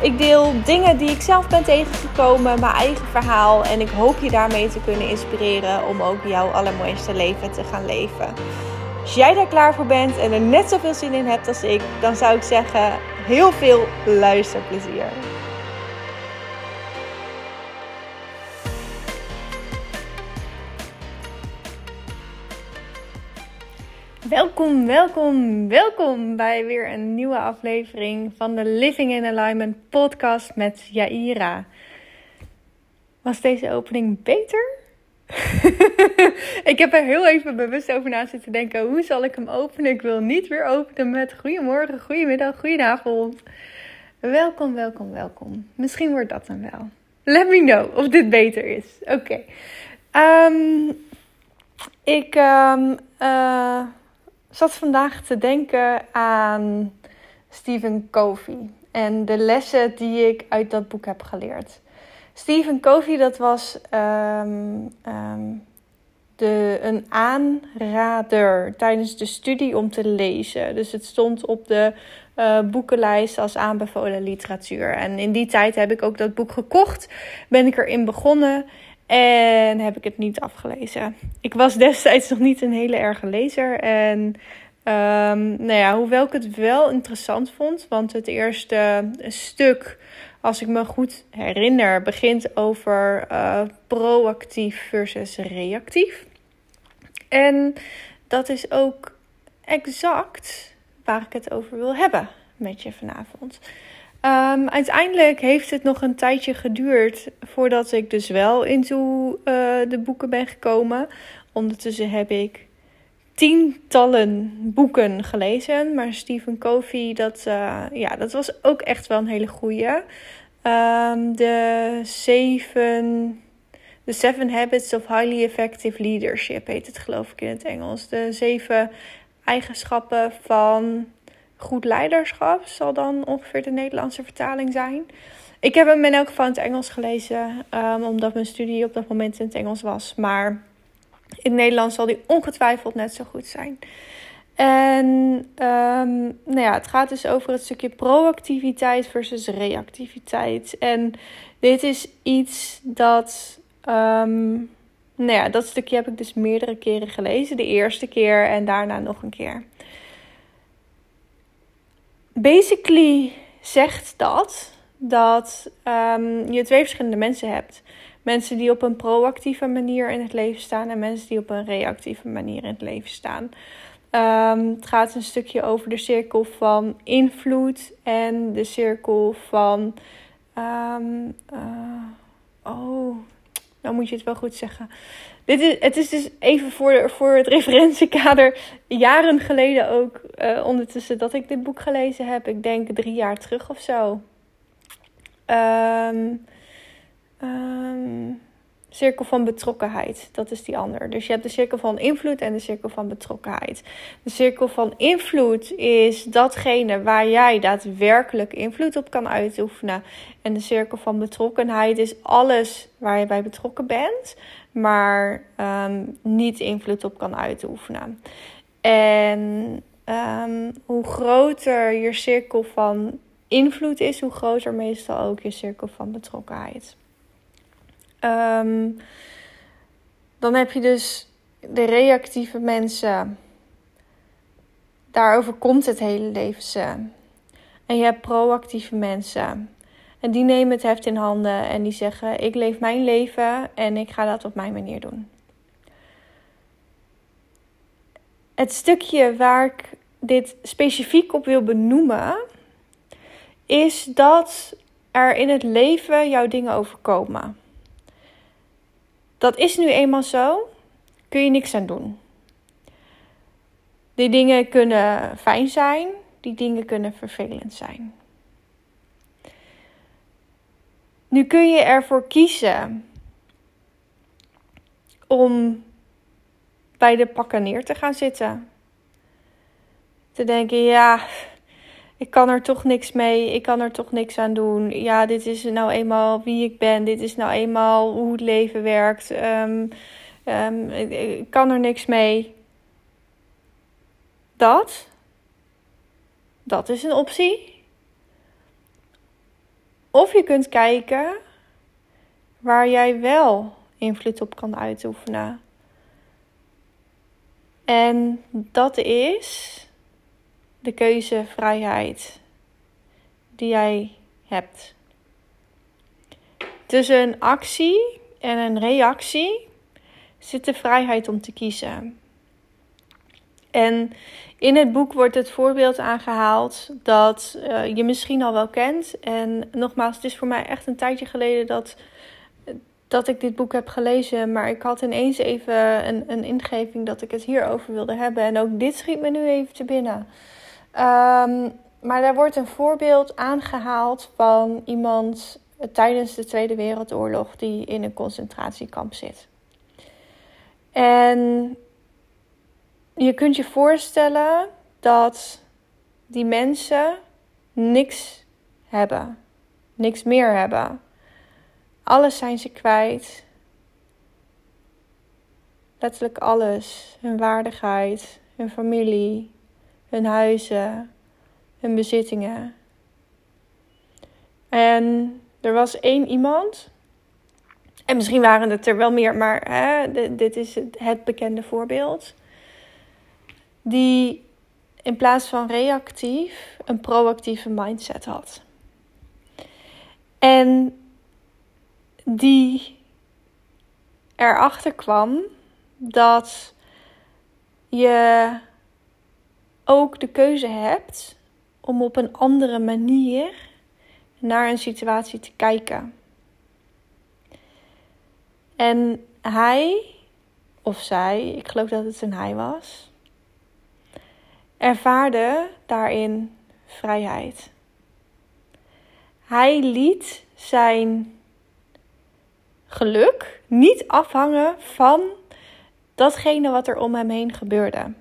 Ik deel dingen die ik zelf ben tegengekomen, mijn eigen verhaal. En ik hoop je daarmee te kunnen inspireren om ook jouw allermooiste leven te gaan leven. Als jij daar klaar voor bent en er net zoveel zin in hebt als ik, dan zou ik zeggen: heel veel luisterplezier. Welkom, welkom, welkom bij weer een nieuwe aflevering van de Living in Alignment podcast met Jaira. Was deze opening beter? ik heb er heel even bewust over na zitten denken. Hoe zal ik hem openen? Ik wil niet weer openen met goedemorgen, goedemiddag, goedenavond. Welkom, welkom, welkom. Misschien wordt dat dan wel. Let me know of dit beter is. Oké. Ehm, ik um, zat vandaag te denken aan Stephen Covey en de lessen die ik uit dat boek heb geleerd. Stephen Covey, dat was um, um, de, een aanrader tijdens de studie om te lezen. Dus het stond op de uh, boekenlijst als aanbevolen literatuur. En in die tijd heb ik ook dat boek gekocht, ben ik erin begonnen. En heb ik het niet afgelezen. Ik was destijds nog niet een hele erge lezer. En um, nou ja, hoewel ik het wel interessant vond. Want het eerste stuk, als ik me goed herinner, begint over uh, proactief versus reactief. En dat is ook exact waar ik het over wil hebben met je vanavond. Um, uiteindelijk heeft het nog een tijdje geduurd voordat ik dus wel into uh, de boeken ben gekomen. Ondertussen heb ik tientallen boeken gelezen. Maar Stephen Covey, dat, uh, ja, dat was ook echt wel een hele goeie. Um, de zeven... The Seven Habits of Highly Effective Leadership heet het geloof ik in het Engels. De zeven eigenschappen van goed leiderschap zal dan ongeveer de Nederlandse vertaling zijn. Ik heb hem in elk geval in het Engels gelezen, um, omdat mijn studie op dat moment in het Engels was. Maar in het Nederlands zal die ongetwijfeld net zo goed zijn. En um, nou ja, het gaat dus over het stukje proactiviteit versus reactiviteit. En dit is iets dat. Um, nou ja, dat stukje heb ik dus meerdere keren gelezen. De eerste keer en daarna nog een keer basically zegt dat dat um, je twee verschillende mensen hebt. Mensen die op een proactieve manier in het leven staan en mensen die op een reactieve manier in het leven staan. Um, het gaat een stukje over de cirkel van invloed en de cirkel van. Um, uh, oh, nou moet je het wel goed zeggen. Dit is, het is dus even voor, voor het referentiekader. Jaren geleden ook uh, ondertussen dat ik dit boek gelezen heb. Ik denk drie jaar terug of zo. Um, cirkel van betrokkenheid. Dat is die ander. Dus je hebt de cirkel van invloed en de cirkel van betrokkenheid. De cirkel van invloed is datgene waar jij daadwerkelijk invloed op kan uitoefenen. En de cirkel van betrokkenheid is alles waar je bij betrokken bent, maar um, niet invloed op kan uitoefenen. En um, hoe groter je cirkel van invloed is, hoe groter meestal ook je cirkel van betrokkenheid. Um, dan heb je dus de reactieve mensen. Daarover komt het hele leven ze. En je hebt proactieve mensen. En die nemen het heft in handen en die zeggen: Ik leef mijn leven en ik ga dat op mijn manier doen. Het stukje waar ik dit specifiek op wil benoemen, is dat er in het leven jouw dingen overkomen. Dat is nu eenmaal zo. Kun je niks aan doen. Die dingen kunnen fijn zijn, die dingen kunnen vervelend zijn. Nu kun je ervoor kiezen om bij de pakken neer te gaan zitten. Te denken, ja, ik kan er toch niks mee, ik kan er toch niks aan doen. Ja, dit is nou eenmaal wie ik ben, dit is nou eenmaal hoe het leven werkt. Ehm, ehm, ik kan er niks mee. Dat, dat is een optie. Of je kunt kijken waar jij wel invloed op kan uitoefenen. En dat is de keuzevrijheid die jij hebt. Tussen een actie en een reactie zit de vrijheid om te kiezen. En in het boek wordt het voorbeeld aangehaald dat uh, je misschien al wel kent. En nogmaals, het is voor mij echt een tijdje geleden dat, dat ik dit boek heb gelezen. Maar ik had ineens even een, een ingeving dat ik het hierover wilde hebben. En ook dit schiet me nu even te binnen. Um, maar daar wordt een voorbeeld aangehaald van iemand tijdens de Tweede Wereldoorlog die in een concentratiekamp zit. En je kunt je voorstellen dat die mensen niks hebben, niks meer hebben. Alles zijn ze kwijt. Letterlijk alles. Hun waardigheid, hun familie, hun huizen, hun bezittingen. En er was één iemand, en misschien waren het er wel meer, maar hè, dit is het bekende voorbeeld, die in plaats van reactief een proactieve mindset had. En die erachter kwam dat je ook de keuze hebt om op een andere manier naar een situatie te kijken. En hij of zij, ik geloof dat het een hij was, ervaarde daarin vrijheid. Hij liet zijn geluk niet afhangen van datgene wat er om hem heen gebeurde.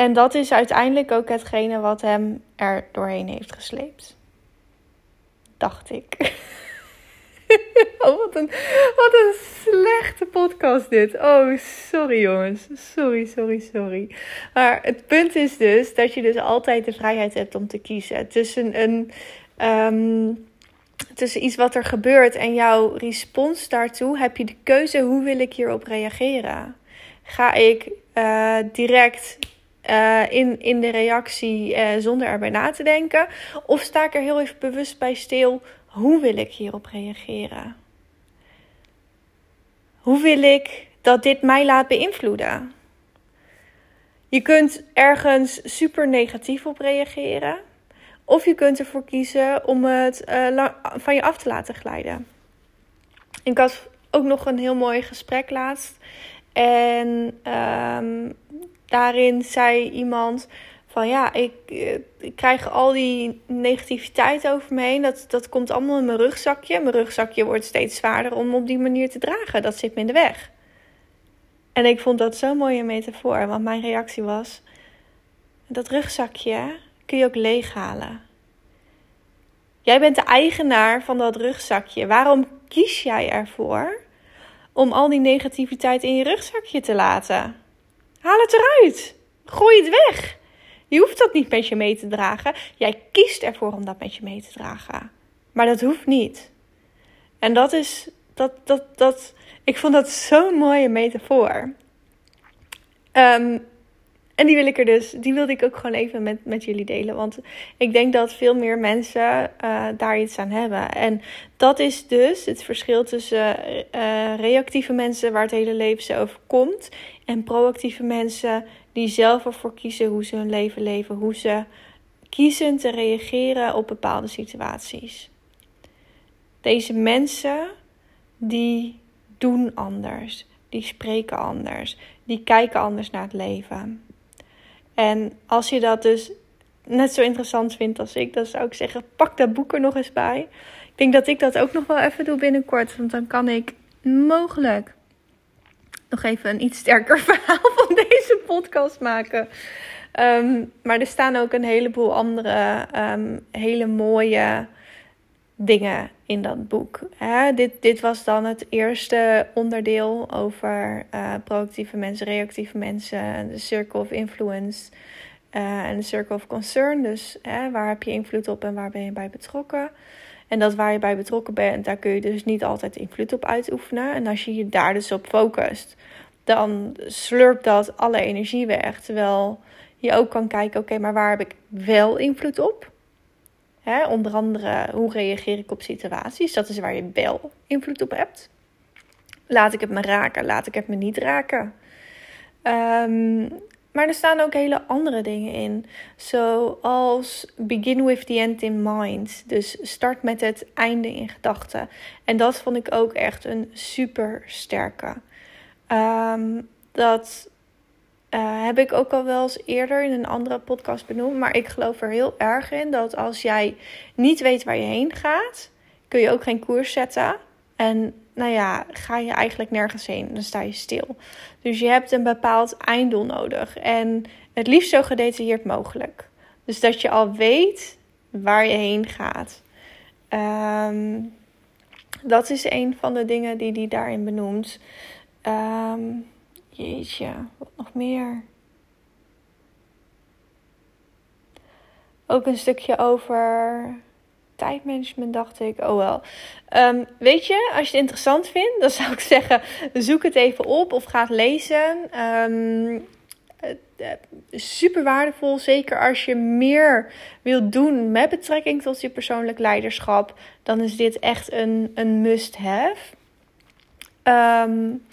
En dat is uiteindelijk ook hetgene wat hem er doorheen heeft gesleept. Dacht ik. oh, wat een, wat een slechte podcast dit. Oh, sorry jongens. Sorry, sorry, sorry. Maar het punt is dus dat je dus altijd de vrijheid hebt om te kiezen. Tussen een... Um, tussen iets wat er gebeurt en jouw respons daartoe heb je de keuze hoe wil ik hierop reageren. Ga ik uh, direct uh, in, in de reactie uh, zonder erbij na te denken? Of sta ik er heel even bewust bij stil? Hoe wil ik hierop reageren? Hoe wil ik dat dit mij laat beïnvloeden? Je kunt ergens super negatief op reageren. Of je kunt ervoor kiezen om het uh, van je af te laten glijden. Ik had ook nog een heel mooi gesprek laatst. En um, daarin zei iemand van ja, ik, eh, ik, krijg al die negativiteit over me heen. Dat, dat komt allemaal in mijn rugzakje. Mijn rugzakje wordt steeds zwaarder om op die manier te dragen. Dat zit me in de weg. En ik vond dat zo'n mooie metafoor, want mijn reactie was: dat rugzakje kun je ook leeghalen. Jij bent de eigenaar van dat rugzakje. Waarom kies jij ervoor om al die negativiteit in je rugzakje te laten? Haal het eruit. Gooi het weg. Je hoeft dat niet met je mee te dragen. Jij kiest ervoor om dat met je mee te dragen. Maar dat hoeft niet. En dat is. Dat, dat, dat, ik vond dat zo'n mooie metafoor. Um, en die wil ik er dus, die wilde ik ook gewoon even met, met jullie delen. Want ik denk dat veel meer mensen uh, daar iets aan hebben. En dat is dus het verschil tussen uh, reactieve mensen waar het hele leven zo over komt. En proactieve mensen die zelf ervoor kiezen hoe ze hun leven leven. Hoe ze kiezen te reageren op bepaalde situaties. Deze mensen die doen anders. Die spreken anders. Die kijken anders naar het leven. En als je dat dus net zo interessant vindt als ik, dan zou ik zeggen: pak dat boek er nog eens bij. Ik denk dat ik dat ook nog wel even doe binnenkort. Want dan kan ik mogelijk nog even een iets sterker verhaal van deze podcast maken. Ehm, maar er staan ook een heleboel andere ehm, hele mooie dingen in dat boek. Hè? Dit, dit was dan het eerste onderdeel over uh, proactieve mensen, reactieve mensen, de circle of influence uh, en de circle of concern. Dus hè, waar heb je invloed op en waar ben je bij betrokken? En dat waar je bij betrokken bent, daar kun je dus niet altijd invloed op uitoefenen. En als je je daar dus op focust, dan slurpt dat alle energie weg. Terwijl je ook kan kijken, oké, maar waar heb ik wel invloed op? Hè, onder andere, hoe reageer ik op situaties? Dat is waar je wel invloed op hebt. Laat ik het me raken? Laat ik het me niet raken? Um, maar er staan ook hele andere dingen in. Zoals begin with the end in mind. Dus start met het einde in gedachten. En dat vond ik ook echt een super sterke. Um, dat uh, heb ik ook al wel eens eerder in een andere podcast benoemd. Maar ik geloof er heel erg in dat als jij niet weet waar je heen gaat, kun je ook geen koers zetten. En nou ja, ga je eigenlijk nergens heen. Dan sta je stil. Dus je hebt een bepaald einddoel nodig. En het liefst zo gedetailleerd mogelijk. Dus dat je al weet waar je heen gaat. Um, dat is een van de dingen die hij daarin benoemt. Um, jeetje, wat nog meer? Ook een stukje over tijdmanagement dacht ik, oh wel. Um, weet je, als je het interessant vindt, dan zou ik zeggen, zoek het even op of ga het lezen. Um, super waardevol, zeker als je meer wilt doen met betrekking tot je persoonlijk leiderschap, dan is dit echt een, een must-have. Um,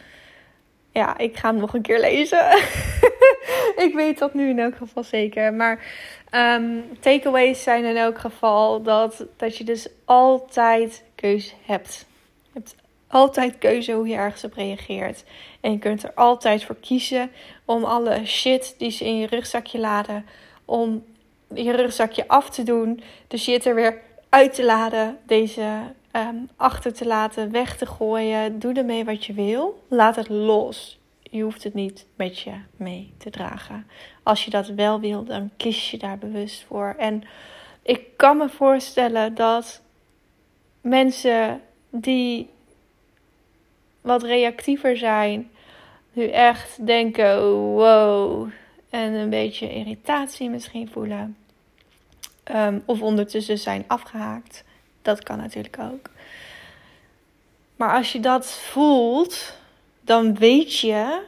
ja, ik ga hem nog een keer lezen. ik weet dat nu in elk geval zeker. Maar um, takeaways zijn in elk geval dat, dat je dus altijd keuze hebt. Je hebt altijd keuze hoe je ergens op reageert. En je kunt er altijd voor kiezen om alle shit die ze in je rugzakje laden, om je rugzakje af te doen. De shit er weer uit te laden. Deze um, achter te laten, weg te gooien. Doe ermee wat je wil. Laat het los. Je hoeft het niet met je mee te dragen. Als je dat wel wil, dan kies je daar bewust voor. En ik kan me voorstellen dat mensen die wat reactiever zijn, nu echt denken: wow. En een beetje irritatie misschien voelen. Um, of ondertussen zijn afgehaakt. Dat kan natuurlijk ook. Maar als je dat voelt, dan weet je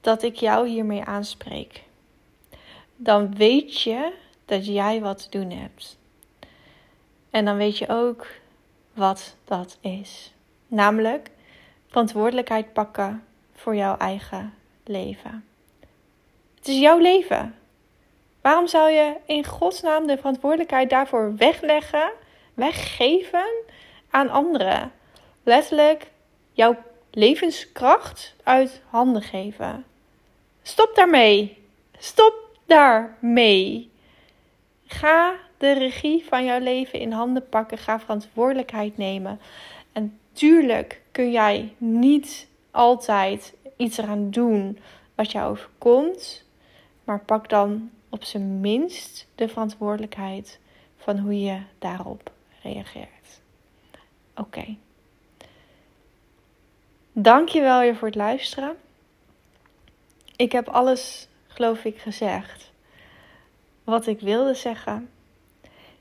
dat ik jou hiermee aanspreek. Dan weet je dat jij wat te doen hebt. En dan weet je ook wat dat is. Namelijk verantwoordelijkheid pakken voor jouw eigen leven. Het is jouw leven. Waarom zou je in godsnaam de verantwoordelijkheid daarvoor wegleggen, weggeven aan anderen? Letterlijk jouw levenskracht uit handen geven. Stop daarmee. Stop daarmee. Ga de regie van jouw leven in handen pakken. Ga verantwoordelijkheid nemen. En tuurlijk kun jij niet altijd iets eraan doen wat jou overkomt. Maar pak dan op zijn minst de verantwoordelijkheid van hoe je daarop reageert. Oké. Okay. Dank je wel weer voor het luisteren. Ik heb alles, geloof ik, gezegd wat ik wilde zeggen.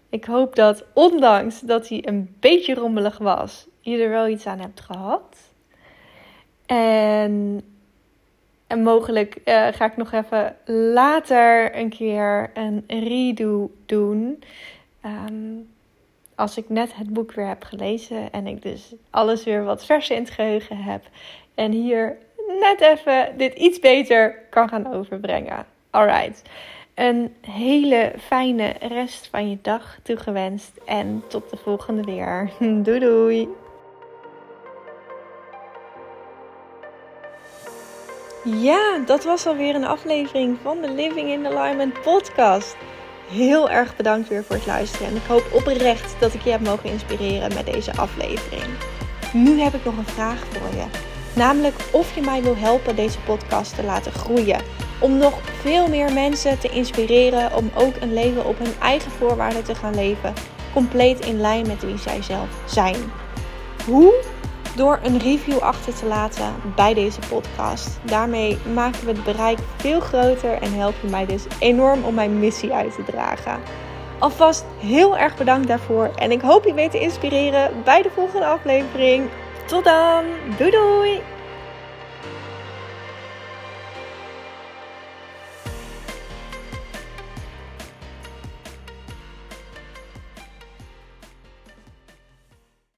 Ik hoop dat, ondanks dat hij een beetje rommelig was, je er wel iets aan hebt gehad. En, en mogelijk uh, ga ik nog even later een keer een redo doen. Um, als ik net het boek weer heb gelezen en ik dus alles weer wat verser in het geheugen heb. En hier net even dit iets beter kan gaan overbrengen. Alright. Een hele fijne rest van je dag toegewenst. En tot de volgende weer. Doei doei. Ja, dat was alweer een aflevering van de Living in Alignment podcast. heel erg bedankt weer voor het luisteren. En ik hoop oprecht dat ik je heb mogen inspireren met deze aflevering. Nu heb ik nog een vraag voor je. Namelijk of je mij wil helpen deze podcast te laten groeien. Om nog veel meer mensen te inspireren om ook een leven op hun eigen voorwaarden te gaan leven. Compleet in lijn met wie zij zelf zijn. Hoe? Door een review achter te laten bij deze podcast. Daarmee maken we het bereik veel groter en help je mij dus enorm om mijn missie uit te dragen. Alvast heel erg bedankt daarvoor en ik hoop je weer te inspireren bij de volgende aflevering. Tot dan, doei doei!